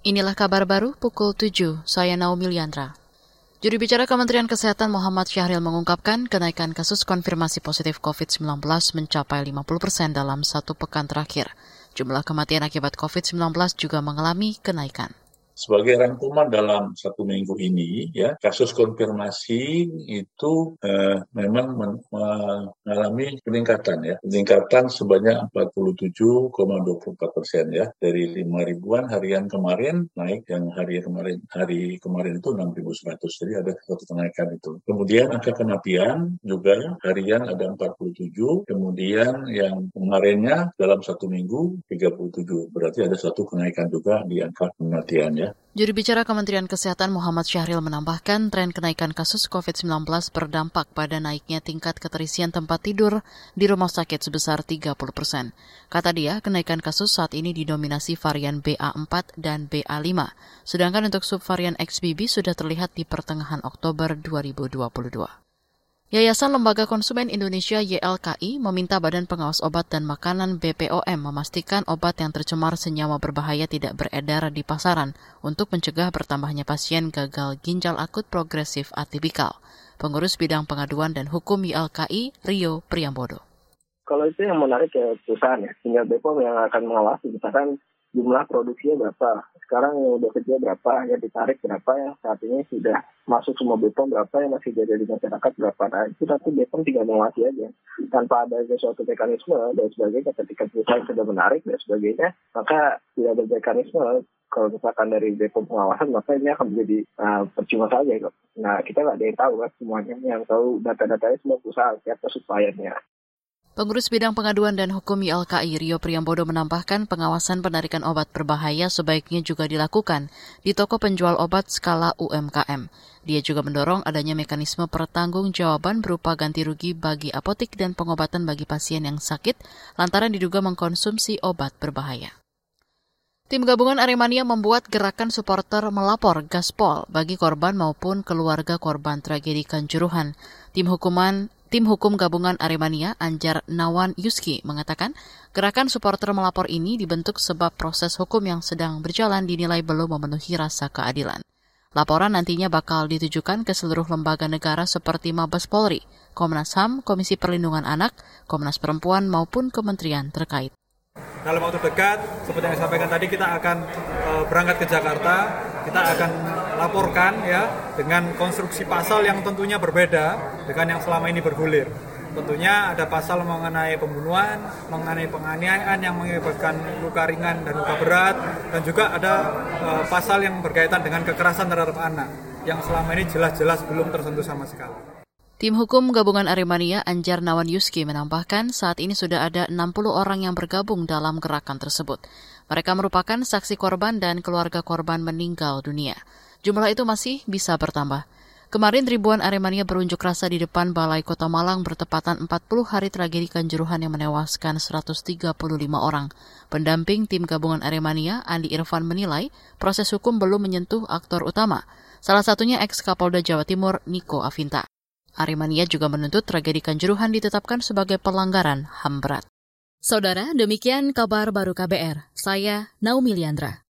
Inilah kabar baru pukul 7, saya Naomi Liandra. Juru bicara Kementerian Kesehatan Muhammad Syahril mengungkapkan kenaikan kasus konfirmasi positif COVID-19 mencapai 50 persen dalam satu pekan terakhir. Jumlah kematian akibat COVID-19 juga mengalami kenaikan sebagai rangkuman dalam satu minggu ini ya kasus konfirmasi itu eh, memang mengalami peningkatan ya. Peningkatan sebanyak 47,24 persen ya. Dari 5 ribuan harian kemarin naik yang hari kemarin hari kemarin itu 6.100 jadi ada satu kenaikan itu. Kemudian angka kematian juga harian ada 47 kemudian yang kemarinnya dalam satu minggu 37 berarti ada satu kenaikan juga di angka kematian ya Juru bicara Kementerian Kesehatan Muhammad Syahril menambahkan tren kenaikan kasus COVID-19 berdampak pada naiknya tingkat keterisian tempat tidur di rumah sakit sebesar 30 persen. Kata dia, kenaikan kasus saat ini didominasi varian BA4 dan BA5, sedangkan untuk subvarian XBB sudah terlihat di pertengahan Oktober 2022. Yayasan Lembaga Konsumen Indonesia YLKI meminta Badan Pengawas Obat dan Makanan BPOM memastikan obat yang tercemar senyawa berbahaya tidak beredar di pasaran untuk mencegah bertambahnya pasien gagal ginjal akut progresif atipikal. Pengurus Bidang Pengaduan dan Hukum YLKI, Rio Priambodo. Kalau itu yang menarik ya perusahaan ya, tinggal BPOM yang akan mengawasi. Misalkan jumlah produksinya berapa, sekarang yang udah kerja berapa, yang ditarik berapa, yang saat ini sudah masuk semua BPOM berapa, yang masih jadi di masyarakat berapa. Nah itu nanti BPOM tinggal mengawasi aja. Tanpa ada suatu mekanisme dan sebagainya ketika perusahaan sudah menarik dan sebagainya, maka tidak ada mekanisme kalau misalkan dari BPOM pengawasan maka ini akan menjadi uh, percuma saja. Nah kita nggak ada yang tahu kan semuanya yang tahu data-datanya semua perusahaan siapa suppliernya. Pengurus Bidang Pengaduan dan Hukum YLKI Rio Priambodo menambahkan pengawasan penarikan obat berbahaya sebaiknya juga dilakukan di toko penjual obat skala UMKM. Dia juga mendorong adanya mekanisme pertanggungjawaban berupa ganti rugi bagi apotik dan pengobatan bagi pasien yang sakit lantaran diduga mengkonsumsi obat berbahaya. Tim gabungan Aremania membuat gerakan supporter melapor gaspol bagi korban maupun keluarga korban tragedi Kanjuruhan. Tim hukuman Tim Hukum Gabungan Aremania, Anjar Nawan Yuski, mengatakan gerakan supporter melapor ini dibentuk sebab proses hukum yang sedang berjalan dinilai belum memenuhi rasa keadilan. Laporan nantinya bakal ditujukan ke seluruh lembaga negara seperti Mabes Polri, Komnas HAM, Komisi Perlindungan Anak, Komnas Perempuan maupun kementerian terkait. Dalam waktu dekat, seperti yang disampaikan tadi, kita akan uh, berangkat ke Jakarta, kita akan laporkan ya dengan konstruksi pasal yang tentunya berbeda dengan yang selama ini bergulir. Tentunya ada pasal mengenai pembunuhan, mengenai penganiayaan yang mengakibatkan luka ringan dan luka berat, dan juga ada uh, pasal yang berkaitan dengan kekerasan terhadap anak yang selama ini jelas-jelas belum tersentuh sama sekali. Tim hukum gabungan Aremania Anjar Nawan Yuski menambahkan saat ini sudah ada 60 orang yang bergabung dalam gerakan tersebut. Mereka merupakan saksi korban dan keluarga korban meninggal dunia. Jumlah itu masih bisa bertambah. Kemarin ribuan Aremania berunjuk rasa di depan Balai Kota Malang bertepatan 40 hari tragedi Kanjuruhan yang menewaskan 135 orang. Pendamping tim gabungan Aremania, Andi Irfan menilai proses hukum belum menyentuh aktor utama, salah satunya ex Kapolda Jawa Timur Niko Avinta. Aremania juga menuntut tragedi Kanjuruhan ditetapkan sebagai pelanggaran HAM berat. Saudara, demikian kabar baru KBR. Saya Naomi Liandra.